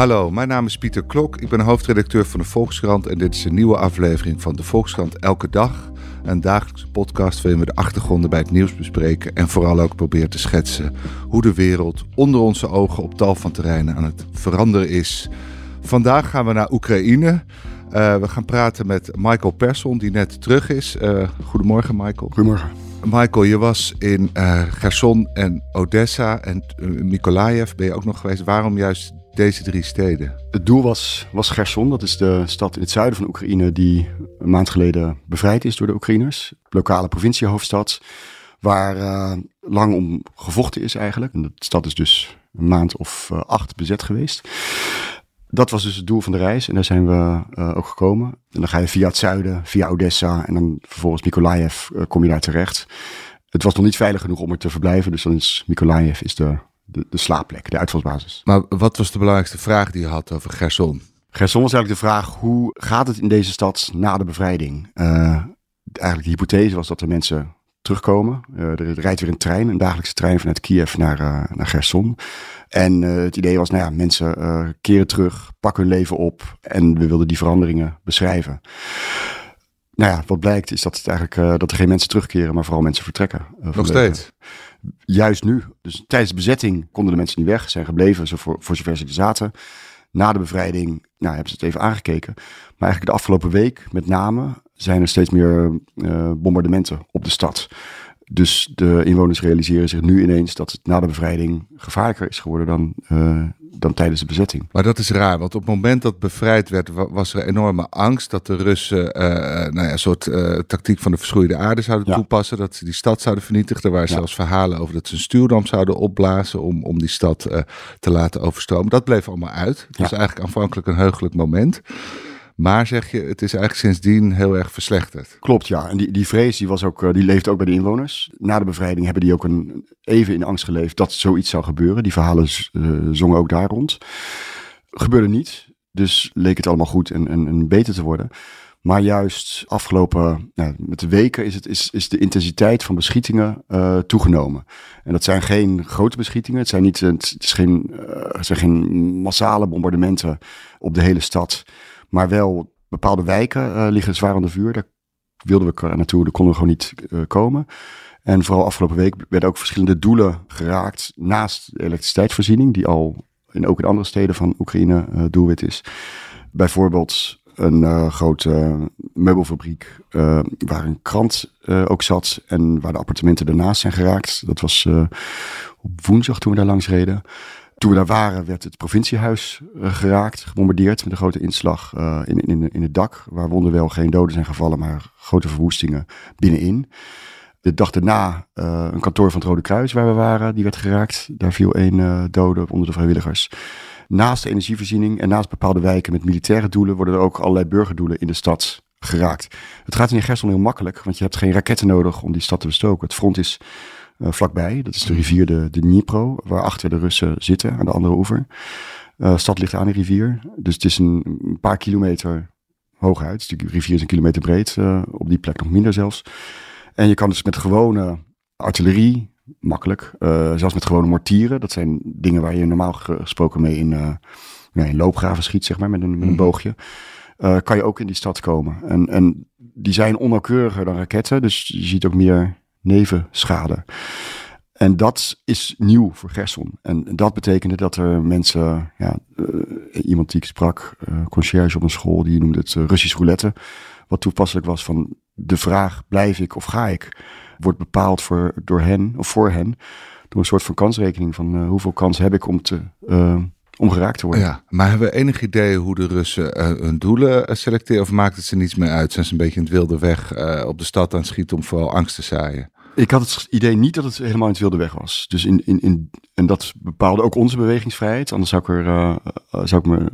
Hallo, mijn naam is Pieter Klok. Ik ben hoofdredacteur van de Volkskrant en dit is een nieuwe aflevering van de Volkskrant Elke Dag. Een dagelijkse podcast waarin we de achtergronden bij het nieuws bespreken en vooral ook proberen te schetsen hoe de wereld onder onze ogen op tal van terreinen aan het veranderen is. Vandaag gaan we naar Oekraïne. Uh, we gaan praten met Michael Persson, die net terug is. Uh, goedemorgen, Michael. Goedemorgen. Michael, je was in uh, Gerson en Odessa en Mykolaiv ben je ook nog geweest. Waarom juist deze drie steden? Het doel was, was Gerson. Dat is de stad in het zuiden van Oekraïne die een maand geleden bevrijd is door de Oekraïners. Lokale provinciehoofdstad, waar uh, lang om gevochten is eigenlijk. En de stad is dus een maand of uh, acht bezet geweest. Dat was dus het doel van de reis en daar zijn we uh, ook gekomen. En dan ga je via het zuiden, via Odessa en dan vervolgens Mykolaiv kom je daar terecht. Het was nog niet veilig genoeg om er te verblijven, dus dan is Mykolaiv is de de, de slaapplek, de uitvalsbasis. Maar wat was de belangrijkste vraag die je had over Gerson? Gerson was eigenlijk de vraag, hoe gaat het in deze stad na de bevrijding? Uh, eigenlijk de hypothese was dat er mensen terugkomen. Uh, er rijdt weer een trein, een dagelijkse trein vanuit Kiev naar, uh, naar Gerson. En het idee was, nou ja, mensen keren terug, pakken hun leven op en we wilden die veranderingen beschrijven. Nou ja, wat blijkt is dat, het eigenlijk, dat er geen mensen terugkeren, maar vooral mensen vertrekken. Nog steeds? Juist nu. Dus tijdens de bezetting konden de mensen niet weg, zijn gebleven zo voor, voor zover ze zaten. Na de bevrijding nou, hebben ze het even aangekeken. Maar eigenlijk de afgelopen week met name zijn er steeds meer uh, bombardementen op de stad. Dus de inwoners realiseren zich nu ineens dat het na de bevrijding gevaarlijker is geworden dan, uh, dan tijdens de bezetting. Maar dat is raar, want op het moment dat bevrijd werd, was er enorme angst dat de Russen uh, nou ja, een soort uh, tactiek van de verschroeide aarde zouden ja. toepassen. Dat ze die stad zouden vernietigen. Er waren ja. zelfs verhalen over dat ze een stuurdam zouden opblazen om, om die stad uh, te laten overstromen. Dat bleef allemaal uit. Het was eigenlijk aanvankelijk een heugelijk moment. Maar zeg je, het is eigenlijk sindsdien heel erg verslechterd. Klopt, ja. En die, die vrees die was ook, die leeft ook bij de inwoners. Na de bevrijding hebben die ook een, even in angst geleefd dat zoiets zou gebeuren. Die verhalen uh, zongen ook daar rond. Gebeurde niet. Dus leek het allemaal goed en, en, beter te worden. Maar juist afgelopen nou, met de weken is, het, is, is de intensiteit van beschietingen uh, toegenomen. En dat zijn geen grote beschietingen. Het zijn, niet, het, is geen, uh, geen massale bombardementen op de hele stad. Maar wel bepaalde wijken uh, liggen zwaar onder vuur. Daar wilden we naartoe, daar konden we gewoon niet uh, komen. En vooral afgelopen week werden ook verschillende doelen geraakt naast de elektriciteitsvoorziening, die al in, ook in andere steden van Oekraïne uh, doelwit is. Bijvoorbeeld een grote meubelfabriek waar een krant ook zat en waar de appartementen daarnaast zijn geraakt. Dat was op woensdag toen we daar langs reden. Toen we daar waren, werd het provinciehuis uh, geraakt, gebombardeerd met een grote inslag uh, in, in, in het dak. Waar wonderwel geen doden zijn gevallen, maar grote verwoestingen binnenin. De dag daarna uh, een kantoor van het Rode Kruis waar we waren, die werd geraakt. Daar viel één dode onder de vrijwilligers. Naast de energievoorziening en naast bepaalde wijken met militaire doelen worden er ook allerlei burgerdoelen in de stad geraakt. Het gaat in Gerson heel makkelijk, want je hebt geen raketten nodig om die stad te bestoken. Het front is uh, vlakbij. Dat is de rivier de, de Dnipro, waarachter de Russen zitten aan de andere oever. Uh, stad ligt aan de rivier, dus het is een, een paar kilometer hooguit. De rivier is een kilometer breed, uh, op die plek nog minder zelfs. En je kan dus met gewone artillerie, makkelijk, zelfs met gewone mortieren, dat zijn dingen waar je normaal gesproken mee in, ja, in loopgraven schiet, zeg maar, met een, met een boogje. kan je ook in die stad komen. En, en die zijn onnauwkeuriger dan raketten, dus je ziet ook meer nevenschade. En dat is nieuw voor Gerson. En dat betekende dat er mensen, ja, uh, iemand die ik sprak, uh, conciërge op een school, die noemde het uh, Russisch roulette. Wat toepasselijk was van de vraag, blijf ik of ga ik? Wordt bepaald voor, door hen of voor hen. Door een soort van kansrekening van hoeveel kans heb ik om te om geraakt te worden. Ja, maar hebben we enig idee hoe de Russen uh, hun doelen uh, selecteren? Of maakt het ze niets meer uit? Zijn ze een beetje in het wilde weg uh, op de stad aan het schieten om vooral angst te zaaien? Ik had het idee niet dat het helemaal in het wilde weg was. Dus in, in, in, en dat bepaalde ook onze bewegingsvrijheid. Anders zou ik, er, zou ik me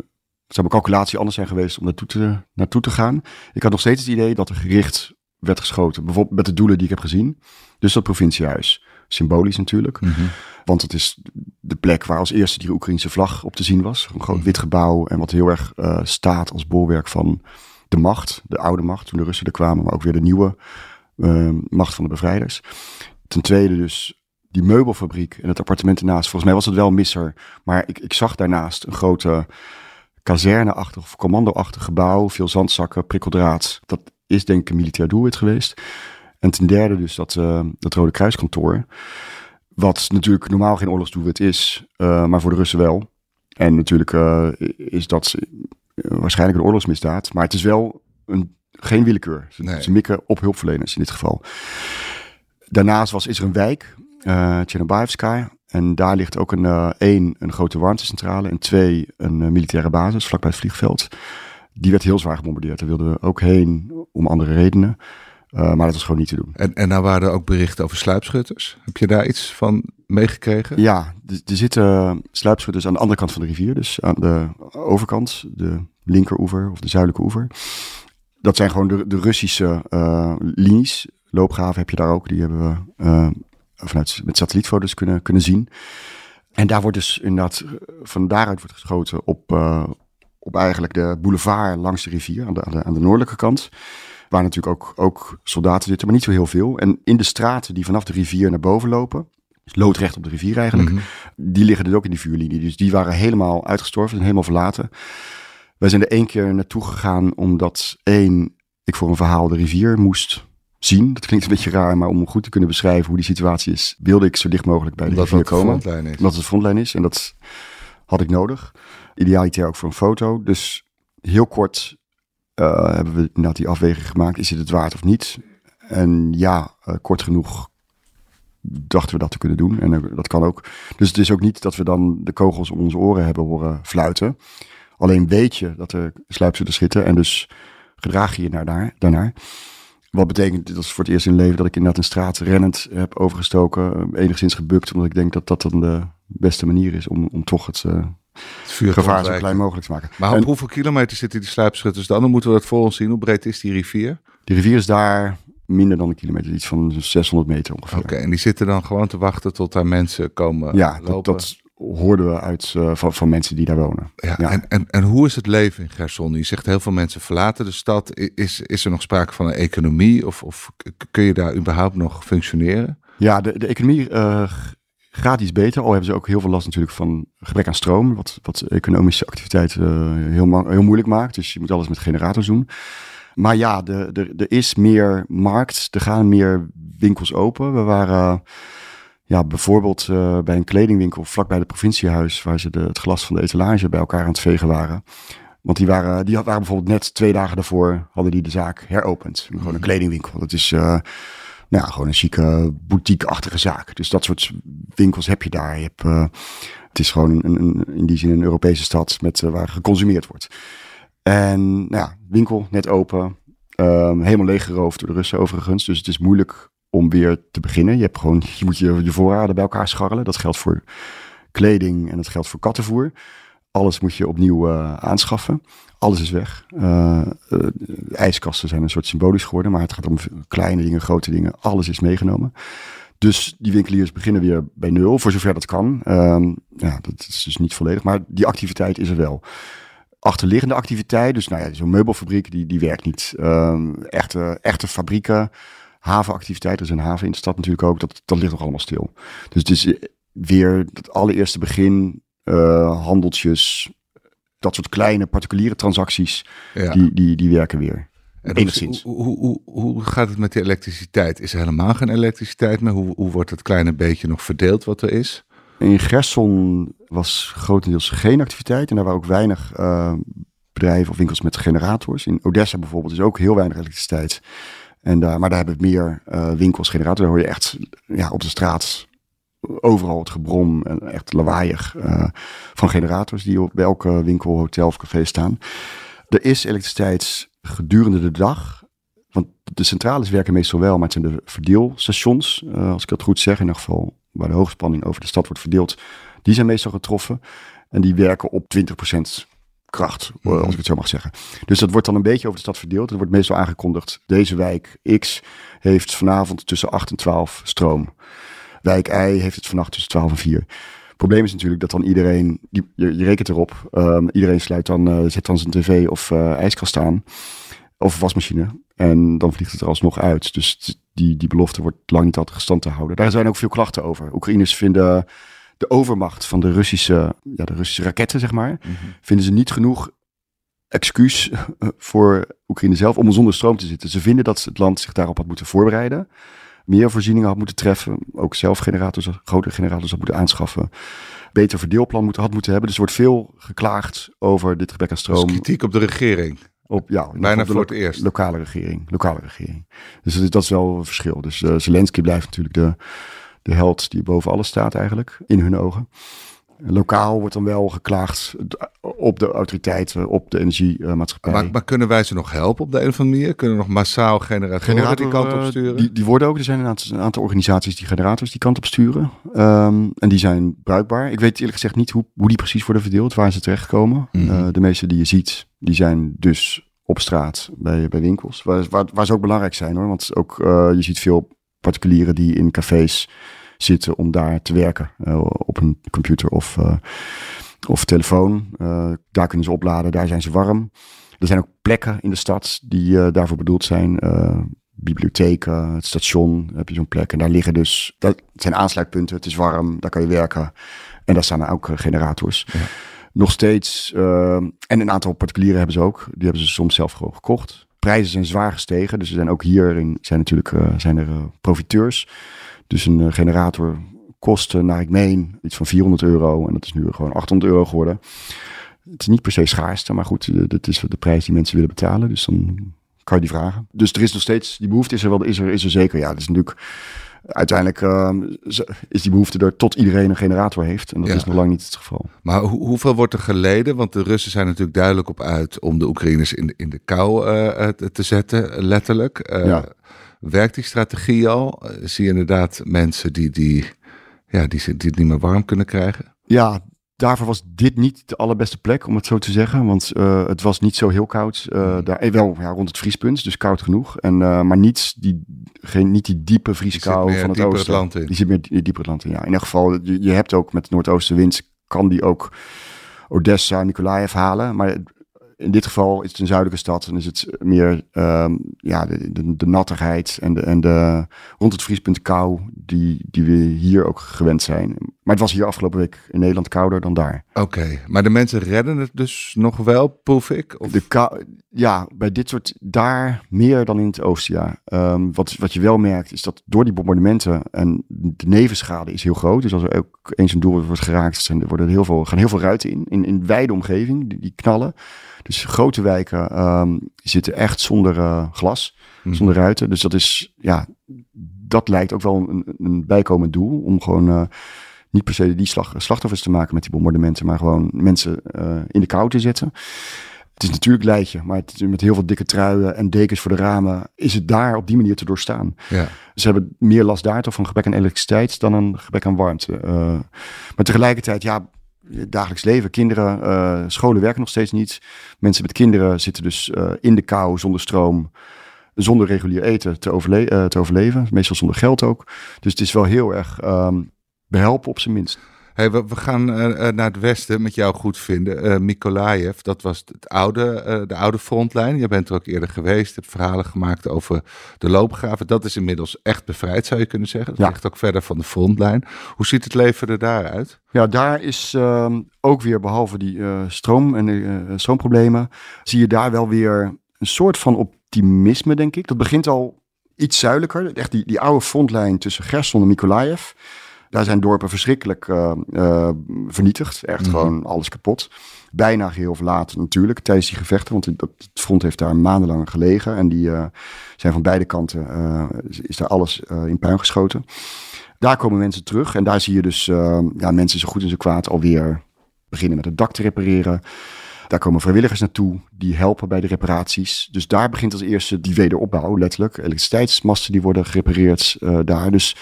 zou mijn calculatie anders zijn geweest om naartoe te, naartoe te gaan. Ik had nog steeds het idee dat er gericht werd geschoten. Bijvoorbeeld met de doelen die ik heb gezien. Dus dat provinciehuis. Symbolisch natuurlijk. Mhm. Want het is de plek waar als eerste die Oekraïnse vlag op te zien was. Een groot wit gebouw en wat heel erg eh, staat als bolwerk van de macht. De oude macht, toen de Russen er kwamen. Maar ook weer de nieuwe eh, macht van de bevrijders. Ten tweede dus die meubelfabriek en het appartement ernaast. Volgens mij was het wel misser. Maar ik, ik zag daarnaast een grote kazerneachtig of commandoachtig gebouw. Veel zandzakken, prikkeldraad. Dat is denk ik een militair doelwit geweest. En ten derde dus dat, eh, dat Rode Kruiskantoor. Wat natuurlijk normaal geen oorlogsdoelwit is, eh, maar voor de Russen wel. En natuurlijk eh, is dat waarschijnlijk een oorlogsmisdaad. Maar het is wel een, geen willekeur. Ze, Nee. ze mikken op hulpverleners in dit geval. Daarnaast was, is er een wijk, uh, Tjernobyevska. En daar ligt ook een, één, een grote warmtecentrale. En twee, een militaire basis vlakbij het vliegveld. Die werd heel zwaar gebombardeerd. Daar wilden we ook heen om andere redenen. Uh, maar dat was gewoon niet te doen. En, en nou waren er ook berichten over sluipschutters. Heb je daar iets van meegekregen? Ja, er, er zitten sluipschutters aan de andere kant van de rivier. Dus aan de overkant, de linkeroever of de zuidelijke oever. Dat zijn gewoon de, de Russische uh, linies. Loopgraven heb je daar ook. Die hebben we uh, vanuit met satellietfoto's kunnen, kunnen zien. En daar wordt dus inderdaad van daaruit wordt geschoten op, op eigenlijk de boulevard langs de rivier aan de, aan de, aan de noordelijke kant. Waar natuurlijk ook, ook soldaten zitten, maar niet zo heel veel. En in de straten die vanaf de rivier naar boven lopen, loodrecht op de rivier eigenlijk, mm -hmm. die liggen dus ook in die vuurlinie. Dus die waren helemaal uitgestorven en helemaal verlaten. Wij zijn er één keer naartoe gegaan omdat één, ik voor een verhaal de rivier moest zien. Dat klinkt een beetje raar, maar om goed te kunnen beschrijven hoe die situatie is, wilde ik zo dicht mogelijk bij de Omdat rivier komen. Omdat het de frontlijn is en dat had ik nodig. Idealiter ook voor een foto. Dus heel kort uh, hebben we inderdaad die afweging gemaakt. Is het het waard of niet? En ja, uh, kort genoeg dachten we dat te kunnen doen. En uh, dat kan ook. Dus het is ook niet dat we dan de kogels om onze oren hebben horen fluiten. Alleen weet je dat er sluipschutters zitten en dus gedraag je je naar daar, daarnaar. Wat betekent, dat is voor het eerst in leven dat ik inderdaad een straat rennend heb overgestoken. Enigszins gebukt, omdat ik denk dat dat dan de beste manier is om, om toch het, het vuur gevaar zo klein mogelijk te maken. Maar op hoeveel kilometer zitten die sluipschutters dan? Dan moeten we dat voor ons zien. Hoe breed is die rivier? Die rivier is daar minder dan een kilometer, iets van 600 meter ongeveer. Oké, okay, en die zitten dan gewoon te wachten tot daar mensen komen ja, lopen? Dat, dat hoorden we uit uh, van, van mensen die daar wonen. Ja, ja. En, en, en hoe is het leven in Gerson? Je zegt heel veel mensen verlaten de stad. Is, is er nog sprake van een economie? Of, of kun je daar überhaupt nog functioneren? Ja, de, de economie uh, gaat iets beter. Al hebben ze ook heel veel last natuurlijk van gebrek aan stroom. Wat, wat economische activiteit uh, heel, heel moeilijk maakt. Dus je moet alles met generators doen. Maar ja, er is meer markt. Er gaan meer winkels open. We waren ja, bijvoorbeeld uh, bij een kledingwinkel vlakbij het provinciehuis, waar ze de, het glas van de etalage bij elkaar aan het vegen waren. Want die waren, die waren bijvoorbeeld net twee dagen daarvoor, hadden die de zaak heropend. Gewoon een kledingwinkel. Dat is uh, nou ja, gewoon een chique boutique-achtige zaak. Dus dat soort winkels heb je daar. Je hebt, uh, het is gewoon een, in die zin een Europese stad met, waar geconsumeerd wordt. En nou ja, winkel net open. Um, helemaal leeggeroofd door de Russen overigens. Dus het is moeilijk om weer te beginnen. Je, hebt gewoon, je moet je, je voorraden bij elkaar scharrelen. Dat geldt voor kleding en dat geldt voor kattenvoer. Alles moet je opnieuw uh, aanschaffen. Alles is weg. Uh, uh, ijskasten zijn een soort symbolisch geworden, maar het gaat om kleine dingen, grote dingen. Alles is meegenomen. Dus die winkeliers beginnen weer bij nul, voor zover dat kan. Um, ja, dat is dus niet volledig, maar die activiteit is er wel. Achterliggende activiteit, dus nou ja, zo'n meubelfabriek, die, die werkt niet. Um, echte, echte fabrieken, havenactiviteit, er is een haven in de stad natuurlijk ook, dat, dat ligt nog allemaal stil. Dus het is weer het allereerste begin, handeltjes, dat soort kleine particuliere transacties, ja. die, die, die werken weer. En Enigszins. Hoe, hoe, hoe, hoe gaat het met de elektriciteit? Is er helemaal geen elektriciteit meer? Hoe, hoe wordt het kleine beetje nog verdeeld wat er is? In Gerson was grotendeels geen activiteit en daar waren ook weinig uh, bedrijven of winkels met generators. In Odessa bijvoorbeeld is ook heel weinig elektriciteit. En daar, maar daar hebben we meer uh, winkels, generatoren. Daar hoor je echt ja, op de straat overal het gebrom en echt lawaaiig uh, van generators die op elke winkel, hotel of café staan. Er is elektriciteit gedurende de dag. Want de centrales werken meestal wel, maar het zijn de verdeelstations, uh, als ik dat goed zeg, in ieder geval waar de hoogspanning over de stad wordt verdeeld. Die zijn meestal getroffen en die werken op 20% kracht, mhm. als ik het zo mag zeggen. Dus dat wordt dan een beetje over de stad verdeeld. Er wordt meestal aangekondigd, deze wijk X heeft vanavond tussen 8 en 12 stroom. Wijk Y heeft het vannacht tussen 12 en 4. Het probleem is natuurlijk dat dan iedereen, die, je, je rekent erop, um, iedereen sluit dan, uh, zet dan zijn tv of uh, ijskast aan. Of wasmachine. En dan vliegt het er alsnog uit. Dus die, die belofte wordt lang niet altijd gestand te houden. Daar zijn ook veel klachten over. Oekraïners vinden de overmacht van de Russische, ja, de Russische raketten, zeg maar, mhm. vinden ze niet genoeg excuus voor Oekraïne zelf om zonder stroom te zitten. Ze vinden dat het land zich daarop had moeten voorbereiden. Meer voorzieningen had moeten treffen. Ook zelf generators, grotere generators had moeten aanschaffen. Beter verdeelplan moeten, had moeten hebben. Dus er wordt veel geklaagd over dit gebrek aan stroom. Dus kritiek op de regering. Op, ja, Bijna voor het eerst. Lokale regering. Lokale regering. Dus dat is, dat is wel een verschil. Dus uh, Zelensky blijft natuurlijk de, de held die boven alles staat eigenlijk. In hun ogen. Lokaal wordt dan wel geklaagd op de autoriteiten, op de energiemaatschappij. Maar, maar, kunnen wij ze nog helpen op de een of andere manier? Kunnen we nog massaal generatoren Generator, die kant op eh, sturen? Die, die worden ook. Er zijn een aantal, een aantal, organisaties die generators die kant op sturen. Um, en die zijn bruikbaar. Ik weet eerlijk gezegd niet hoe, hoe die precies worden verdeeld, waar ze terechtkomen. Mm uh, de meeste die je ziet, die zijn dus op straat bij, bij winkels. Waar, waar, waar ze ook belangrijk zijn hoor. Want ook uh, je ziet veel particulieren die in cafés zitten om daar te werken. Uh, op een computer of, uh, of telefoon. Uh, daar kunnen ze opladen, daar zijn ze warm. Er zijn ook plekken in de stad die daarvoor bedoeld zijn. bibliotheken, het station heb je zo'n plek. En daar liggen dus, dat zijn aansluitpunten. Het is warm, daar kan je werken. En daar staan ook generators. Ja. Nog steeds, en een aantal particulieren hebben ze ook. Die hebben ze soms zelf gewoon gekocht. Prijzen zijn zwaar gestegen. Dus er zijn ook hierin zijn natuurlijk zijn er profiteurs. Dus een eh, generator kostte, naar ik meen, iets van 400 euro. En dat is nu gewoon 800 euro geworden. Het is niet per se schaarste, maar goed, eh, dat is de prijs die mensen willen betalen. Dus dan kan je die vragen. Dus er is nog steeds, die behoefte is er wel, is er, is er zeker. Ja, dat is natuurlijk, uiteindelijk uh, is die behoefte er tot iedereen een generator heeft. En dat is nog lang niet het geval. Maar hoeveel wordt er geleden? Want de Russen zijn natuurlijk duidelijk op uit om de Oekraïners in de, in de kou uh, te zetten, letterlijk. Uh, ja. Werkt die strategie al? Eh, zie je inderdaad mensen die, die, ja, die, die het niet meer warm kunnen krijgen? Ja, daarvoor was dit niet de allerbeste plek, om het zo te zeggen. Want uh, het was niet zo heel koud. Uh, daar, wel ja, rond het vriespunt, dus koud genoeg. En, uh, maar niet die, geen, niet die diepe vrieskou van het oosten. Het land in. Die zit meer dieper het land in, ja. In ieder geval, je, je hebt ook met de noordoostenwind, kan die ook Odessa, Nikolaev halen. Maar in dit geval is het een zuidelijke stad en is het meer um, ja, de, de, de, nattigheid en, de, en de, rond het vriespunt kou die, die we hier ook gewend zijn. Maar het was hier afgelopen week in Nederland kouder dan daar. Oké, maar de mensen redden het dus nog wel, proef ik? Of? De ja, bij dit soort, daar meer dan in het oosten, ja. Um, wat, wat je wel merkt is dat door die bombardementen en de nevenschade is heel groot. Dus als er ook eens een doel wordt geraakt, zijn, er worden heel veel, gaan heel veel ruiten in, in, in wijde omgeving, die, die knallen. Dus grote wijken um, zitten echt zonder uh, glas, mm. zonder ruiten. Dus dat is, ja, dat lijkt ook wel een, een bijkomend doel om gewoon uh, niet per se die slag, slachtoffers te maken met die bombardementen, maar gewoon mensen uh, in de kou te zetten. Het is natuurlijk Leidje, maar het, met heel veel dikke truien en dekens voor de ramen is het daar op die manier te doorstaan. Ja. Ze hebben meer last daar toch van gebrek aan elektriciteit dan een gebrek aan warmte. Uh, maar tegelijkertijd, ja, dagelijks leven. Kinderen, uh, scholen werken nog steeds niet. Mensen met kinderen zitten dus uh, in de kou, zonder stroom, zonder regulier eten te, overle uh, te overleven. Meestal zonder geld ook. Dus het is wel heel erg um, behelpen op zijn minst. Hey, we, we gaan uh, naar het westen met jou goed vinden. Uh, dat was het oude, uh, de oude frontlijn. Je bent er ook eerder geweest, hebt verhalen gemaakt over de loopgraven. Dat is inmiddels echt bevrijd, zou je kunnen zeggen. Dat ja. ligt ook verder van de frontlijn. Hoe ziet het leven er daaruit? Ja, daar is uh, ook weer, behalve die stroom en stroomproblemen, zie je daar wel weer een soort van optimisme, denk ik. Dat begint al iets zuidelijker. Echt die, die oude frontlijn tussen Gerson en Mykolaiv daar zijn dorpen verschrikkelijk uh, uh, vernietigd. Echt mm gewoon alles kapot. Bijna geheel verlaten natuurlijk tijdens die gevechten. Want het, het front heeft daar maandenlang gelegen. En die uh, zijn van beide kanten, is daar alles in puin geschoten. Daar komen mensen terug. En daar zie je dus ja, mensen zo goed en zo kwaad alweer beginnen met het dak te repareren. Daar komen vrijwilligers naartoe die helpen bij de reparaties. Dus daar begint als eerste die wederopbouw, letterlijk. Elektriciteitsmasten die worden gerepareerd uh, daar. Dus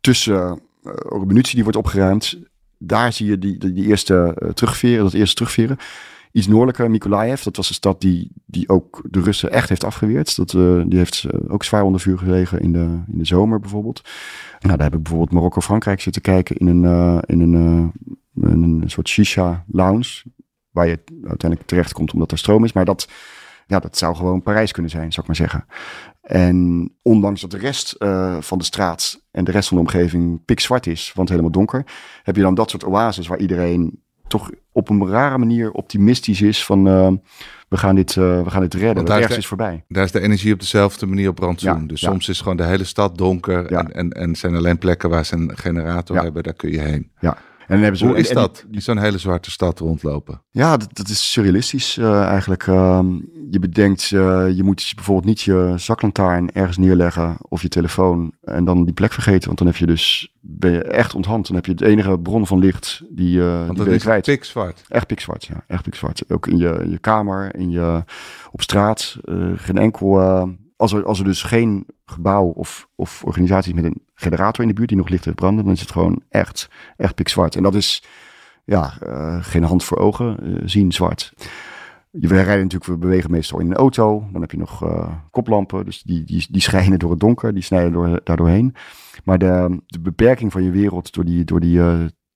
tussen ook munitie die wordt opgeruimd. Daar zie je die, die, eerste uh, terugveren, dat eerste terugveren. iets noordelijker, Mykolaiv. Dat was de stad die, die ook de Russen echt heeft afgeweerd. Dat, uh, die heeft ook zwaar onder vuur gelegen in de, in de zomer bijvoorbeeld. Nou, daar heb ik bijvoorbeeld Marokko-Frankrijk zitten kijken in een, in een, een soort shisha-lounge. Waar je uiteindelijk terecht komt omdat er stroom is. Maar dat, ja, dat zou gewoon Parijs kunnen zijn, zou ik maar zeggen. En ondanks dat de rest uh, van de straat en de rest van de omgeving pikzwart is, want helemaal donker, heb je dan dat soort oases waar iedereen toch op een rare manier optimistisch is van uh, we, gaan dit, uh, we gaan dit redden, is, de, is voorbij. Daar is de energie op dezelfde manier op brandzoen. Ja, dus ja. soms is gewoon de hele stad donker ja. en, en, en zijn alleen plekken waar ze een generator hebben, daar kun je heen. Ja. En dan hebben ze, Hoe is en, dat, die zo'n hele zwarte stad rondlopen? Ja, dat, dat is surrealistisch uh, eigenlijk. Uh, je bedenkt, uh, je moet bijvoorbeeld niet je zaklantaarn ergens neerleggen of je telefoon en dan die plek vergeten. Want dan heb je dus, ben je echt onthand. Dan heb je het enige bron van licht die, uh, want die dat is kwijt. pikzwart. Echt pikzwart, ja. Echt pikzwart. Ook in je, in je kamer, in je, op straat. geen enkel... als, er, als er dus geen gebouw of, of organisaties met een generator in de buurt die nog licht heeft branden, dan is het gewoon echt, echt pikzwart. En dat is, ja, uh, geen hand voor ogen, uh, zien zwart. We rijden natuurlijk, we bewegen meestal in een auto. Dan heb je nog uh, koplampen, dus die, die, die schijnen door het donker, die snijden door, daardoorheen. Maar de, de beperking van je wereld door die, door die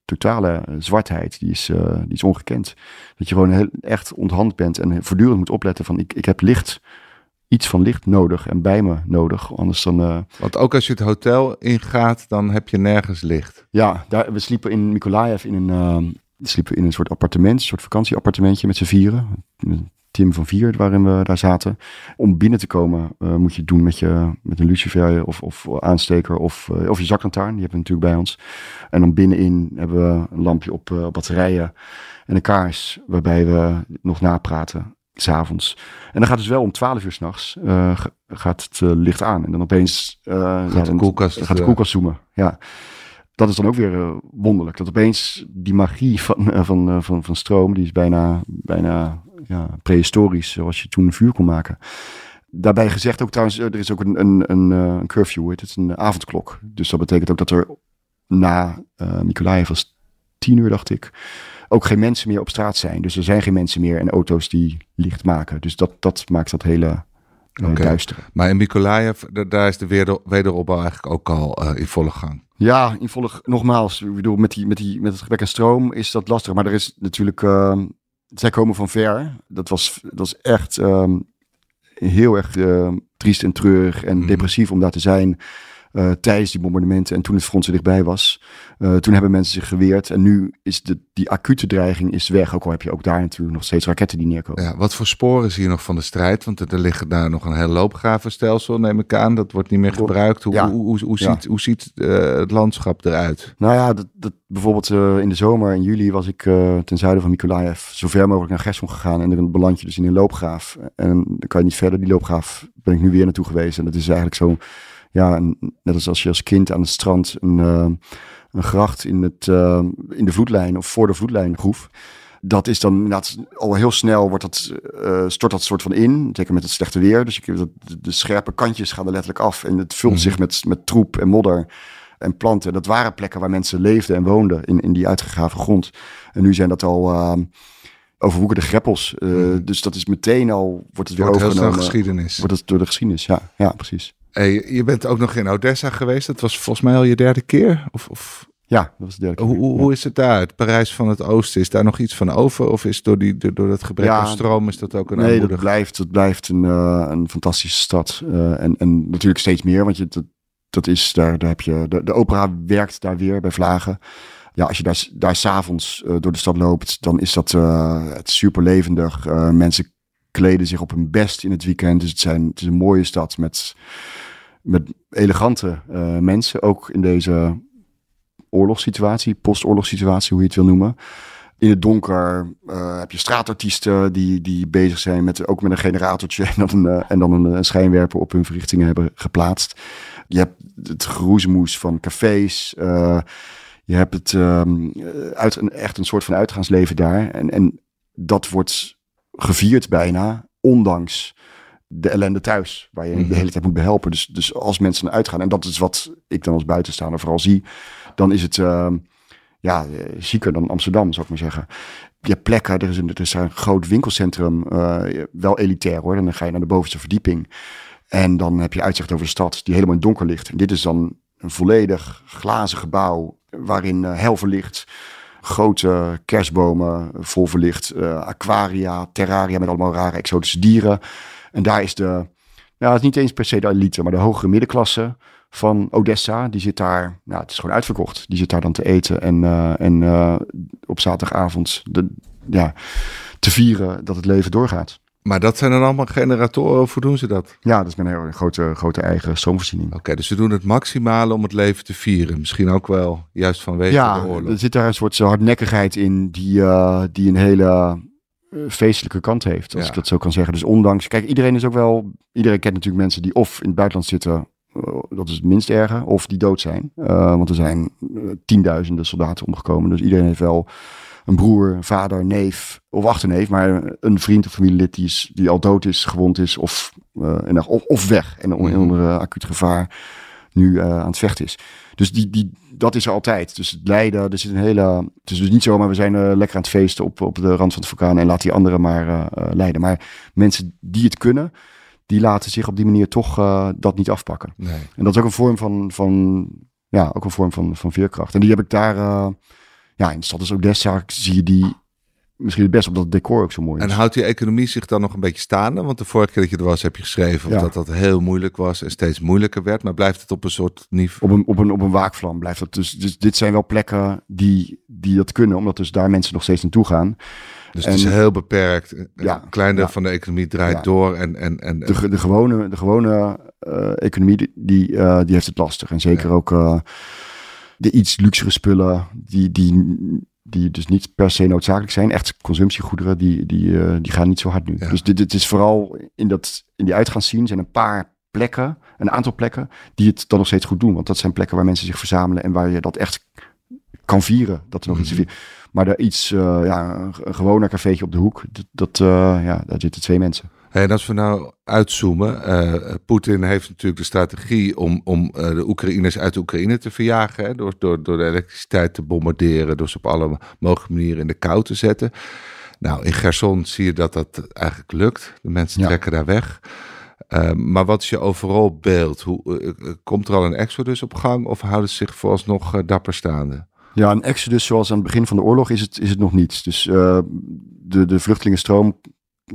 totale zwartheid, die is, die is ongekend. Dat je gewoon heel, echt onthand bent en voortdurend moet opletten van ik, ik heb licht iets van licht nodig en bij me nodig. Anders dan. Uh... Want ook als je het hotel ingaat, dan heb je nergens licht. Ja, daar, we sliepen in Mykolaiv in een, uh, sliepen in een soort appartement, een soort vakantieappartementje met z'n vieren. Team van vier waarin we daar zaten. Om binnen te komen uh, moet je het doen met, je, met een lucifer of, of aansteker of, of je zaklantaarn. Die hebben we natuurlijk bij ons. En dan binnenin hebben we een lampje op batterijen en een kaars waarbij we nog napraten s'avonds. En dan gaat het dus wel om 12 uur s'nachts uh, gaat het uh, licht aan. En dan opeens uh, gaat, ja, de koelkast, gaat de koelkast zoomen. Ja. Dat is dan ook weer wonderlijk. Dat opeens die magie van, van, van, van stroom, die is bijna, bijna ja, prehistorisch, zoals je toen een vuur kon maken. Daarbij gezegd ook trouwens, er is ook een, een, een, een curfew, het is een avondklok. Dus dat betekent ook dat er na uh, was tien uur, dacht ik, ook geen mensen meer op straat zijn. Dus er zijn geen mensen meer en auto's die licht maken. Dus dat, dat maakt dat hele uh, okay. duister. Maar in Mykolaiv, daar is de weder, wederopbouw eigenlijk ook al uh, in volle gang. Ja, in volle, nogmaals, ik bedoel, met, die, met, die, met het gebrek aan stroom is dat lastig. Maar er is natuurlijk, uh, zij komen van ver. Dat was, dat was echt um, heel erg uh, triest en treurig en mm. depressief om daar te zijn. Uh, tijdens die bombardementen en toen het front zo dichtbij was. Uh, toen hebben mensen zich geweerd en nu is de, die acute dreiging is weg. Ook al heb je ook daar natuurlijk nog steeds raketten die neerkomen. Ja, wat voor sporen zie je nog van de strijd? Want er, liggen daar nog een heel loopgravenstelsel, neem ik aan. Dat wordt niet meer gebruikt. Hoe, ja. hoe, hoe, hoe, Ja. ziet, hoe ziet uh, het landschap eruit? Nou ja, dat, dat, bijvoorbeeld in de zomer, in juli, was ik ten zuiden van Mykolaiv zo ver mogelijk naar Gerson gegaan. En dan beland je dus in een loopgraaf. En dan kan je niet verder. Die loopgraaf ben ik nu weer naartoe geweest. En dat is eigenlijk zo, ja, een, net als als je als kind aan het strand een, uh, een gracht in, het, uh, in de vloedlijn of voor de vloedlijn groef. Dat is dan inderdaad al heel snel wordt dat, uh, stort dat soort van in. Zeker met het slechte weer. Dus je, de, de scherpe kantjes gaan er letterlijk af. En het vult mm. zich met, met troep en modder en planten. Dat waren plekken waar mensen leefden en woonden in, in die uitgegraven grond. En nu zijn dat al overwoekerde greppels. Uh, mm. Dus dat is meteen al, wordt het weer wordt overgenomen. Heel geschiedenis. Wordt het door de geschiedenis, ja, ja precies. Hey, je bent ook nog in Odessa geweest. Dat was volgens mij al je derde keer? Of, of... Ja, dat was de derde keer. Hoe, hoe, hoe is het daar? Het Parijs van het Oosten, is daar nog iets van over? Of is door, die, door dat gebrek aan stroom, is dat ook een Nee, dat blijft, dat blijft een, uh, een fantastische stad. Uh, en, en natuurlijk steeds meer, want je, dat, dat is, daar, daar heb je, de, de opera werkt daar weer bij Vlagen. Ja, als je daar, daar s'avonds uh, door de stad loopt, dan is dat het super levendig. mensen kleden zich op hun best in het weekend. Dus het, zijn, het is een mooie stad met, met elegante uh, mensen. Ook in deze oorlogssituatie, postoorlogssituatie, hoe je het wil noemen. In het donker uh, heb je straatartiesten die, die bezig zijn met ook met een generatortje en dan een, uh, en dan een, schijnwerper op hun verrichtingen hebben geplaatst. Je hebt het geroezemoes van cafés. Je hebt het um, uit, een, echt een soort van uitgaansleven daar. En, en dat wordt gevierd bijna, ondanks de ellende thuis, waar je de hele tijd moet behelpen. Dus, dus als mensen uitgaan, en dat is wat ik dan als buitenstaander vooral zie, dan is het uh, ja, zieker dan Amsterdam, zou ik maar zeggen. je hebt plekken, er is een, er is een groot winkelcentrum, uh, wel elitair hoor. En dan ga je naar de bovenste verdieping. En dan heb je uitzicht over de stad die helemaal in donker ligt. En dit is dan een volledig glazen gebouw waarin uh, hel verlicht. Grote kerstbomen vol verlicht. Uh, aquaria, terraria met allemaal rare exotische dieren. En daar is de, ja, het is niet eens per se de elite, maar de hogere middenklasse van Odessa. Die zit daar, nou, het is gewoon uitverkocht. Die zit daar dan te eten en, uh, en uh, op zaterdagavond de, ja, te vieren dat het leven doorgaat. Maar dat zijn dan allemaal generatoren, of hoe doen ze dat? Ja, dat is mijn hele grote, grote eigen stroomvoorziening. Oké, okay, dus ze doen het maximale om het leven te vieren. Misschien ook wel juist vanwege ja, de oorlog. er zit daar een soort hardnekkigheid in die, uh, die een hele feestelijke kant heeft, als Ja. ik dat zo kan zeggen. Dus ondanks, kijk, iedereen is ook wel, iedereen kent natuurlijk mensen die of in het buitenland zitten, uh, dat is het minst erge, of die dood zijn. Uh, want er zijn tienduizenden soldaten omgekomen, dus iedereen heeft wel een broer, een vader, neef of achterneef, maar een vriend of familielid die, is, die al dood is, gewond is of, uh, in, of, of weg en on- onder uh, acuut gevaar nu uh, aan het vechten is. Dus die, die, dat is er altijd. Dus het lijden, er zit een hele. Het is dus niet zomaar we zijn uh, lekker aan het feesten op, op de rand van het vulkaan en laat die anderen maar lijden. Maar mensen die het kunnen, die laten zich op die manier toch dat niet afpakken. Nee. En dat is ook een vorm van, van ja, ook een vorm van, van veerkracht. En die heb ik daar, ja, in de stad als Odessa zie je die misschien het best op dat het decor ook zo mooi is. En houdt die economie zich dan nog een beetje staande? Want de vorige keer dat je er was, heb je geschreven Ja. dat dat heel moeilijk was en steeds moeilijker werd. Maar blijft het op een soort niveau? Op een, op een, op een waakvlam blijft dat. Dus, dus dit zijn wel plekken die, die dat kunnen, omdat dus daar mensen nog steeds naartoe gaan. Dus het is heel beperkt. Een Ja, klein deel ja. van de economie draait door. En, en, en, De, ge- de gewone, de gewone eh, economie, die, die, eh, die heeft het lastig. En zeker ook eh, de iets luxere spullen, die, die, die dus niet per se noodzakelijk zijn. Echt consumptiegoederen, die, die, eh, die gaan niet zo hard nu. Ja. Dus dit, dit is vooral in, dat, in die uitgaanszien zijn een paar plekken, een aantal plekken, die het dan nog steeds goed doen. Want dat zijn plekken waar mensen zich verzamelen en waar je dat echt kan vieren. Dat er nog iets Mhm. vieren. Maar daar iets, eh, ja, een, een gewoner cafeetje op de hoek, dat, dat eh, ja, daar zitten twee mensen. Hey, en als we nou uitzoomen, eh, Poetin heeft natuurlijk de strategie om, om eh, de Oekraïners uit de Oekraïne te verjagen. Hè, door, door, door de elektriciteit te bombarderen, door ze op alle mogelijke manieren in de kou te zetten. Nou, in Gerson zie je dat dat eigenlijk lukt. De mensen Ja. trekken daar weg. Eh, maar wat is je overal beeld? Hoe, komt er al een exodus op gang of houden ze zich vooralsnog dapper staande? Ja, een exodus zoals aan het begin van de oorlog is het, is het nog niet. Dus uh, de, de vluchtelingenstroom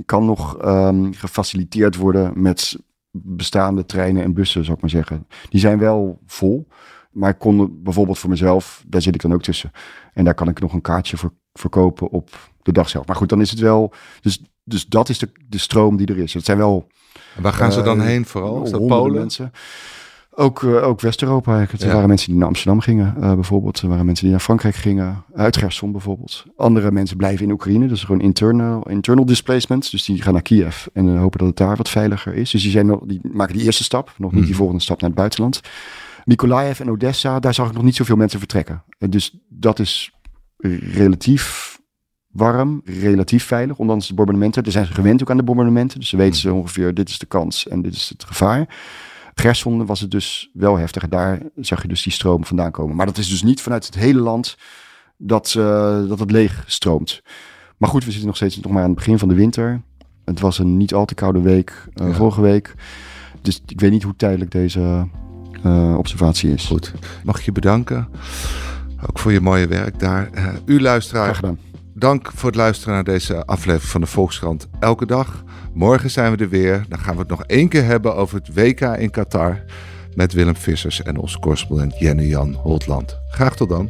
kan nog um, gefaciliteerd worden met bestaande treinen en bussen, zou ik maar zeggen. Die zijn wel vol, maar ik kon bijvoorbeeld voor mezelf, daar zit ik dan ook tussen. En daar kan ik nog een kaartje voor verkopen op de dag zelf. Maar goed, dan is het wel, dus, dus dat is de, de stroom die er is. Het zijn wel... En waar gaan ze dan uh, heen vooral? Is dat Polen? Mensen. Ook, uh, ook West-Europa. Ja. waren mensen die naar Amsterdam gingen, uh, bijvoorbeeld. Er waren mensen die naar Frankrijk gingen, uit Gerson bijvoorbeeld. Andere mensen blijven in Oekraïne, dus gewoon internal, internal displacement. Dus die gaan naar Kiev en uh, hopen dat het daar wat veiliger is. Dus die, zijn die maken die eerste stap, nog niet Hmm. die volgende stap naar het buitenland. Mykolaiv en Odessa, daar zag ik nog niet zoveel mensen vertrekken. En dus dat is relatief warm, relatief veilig, ondanks de bombardementen. Er zijn ze gewend ook aan de bombardementen, dus ze weten ze ongeveer, dit is de kans en dit is het gevaar. Gerson was het dus wel heftig. En daar zag je dus die stroom vandaan komen. Maar dat is dus niet vanuit het hele land dat, uh, dat het leeg stroomt. Maar goed, we zitten nog steeds nog maar aan het begin van de winter. Het was een niet al te koude week uh, ja. vorige week. Dus ik weet niet hoe tijdelijk deze uh, observatie is. Goed, mag ik je bedanken. Ook voor je mooie werk daar. U luisteraar. Dank voor het luisteren naar deze aflevering van de Volkskrant Elke Dag. Morgen zijn we er weer. Dan gaan we het nog één keer hebben over het WK in Qatar. Met Willem Vissers en onze correspondent Jenny Jan Holtland. Graag tot dan.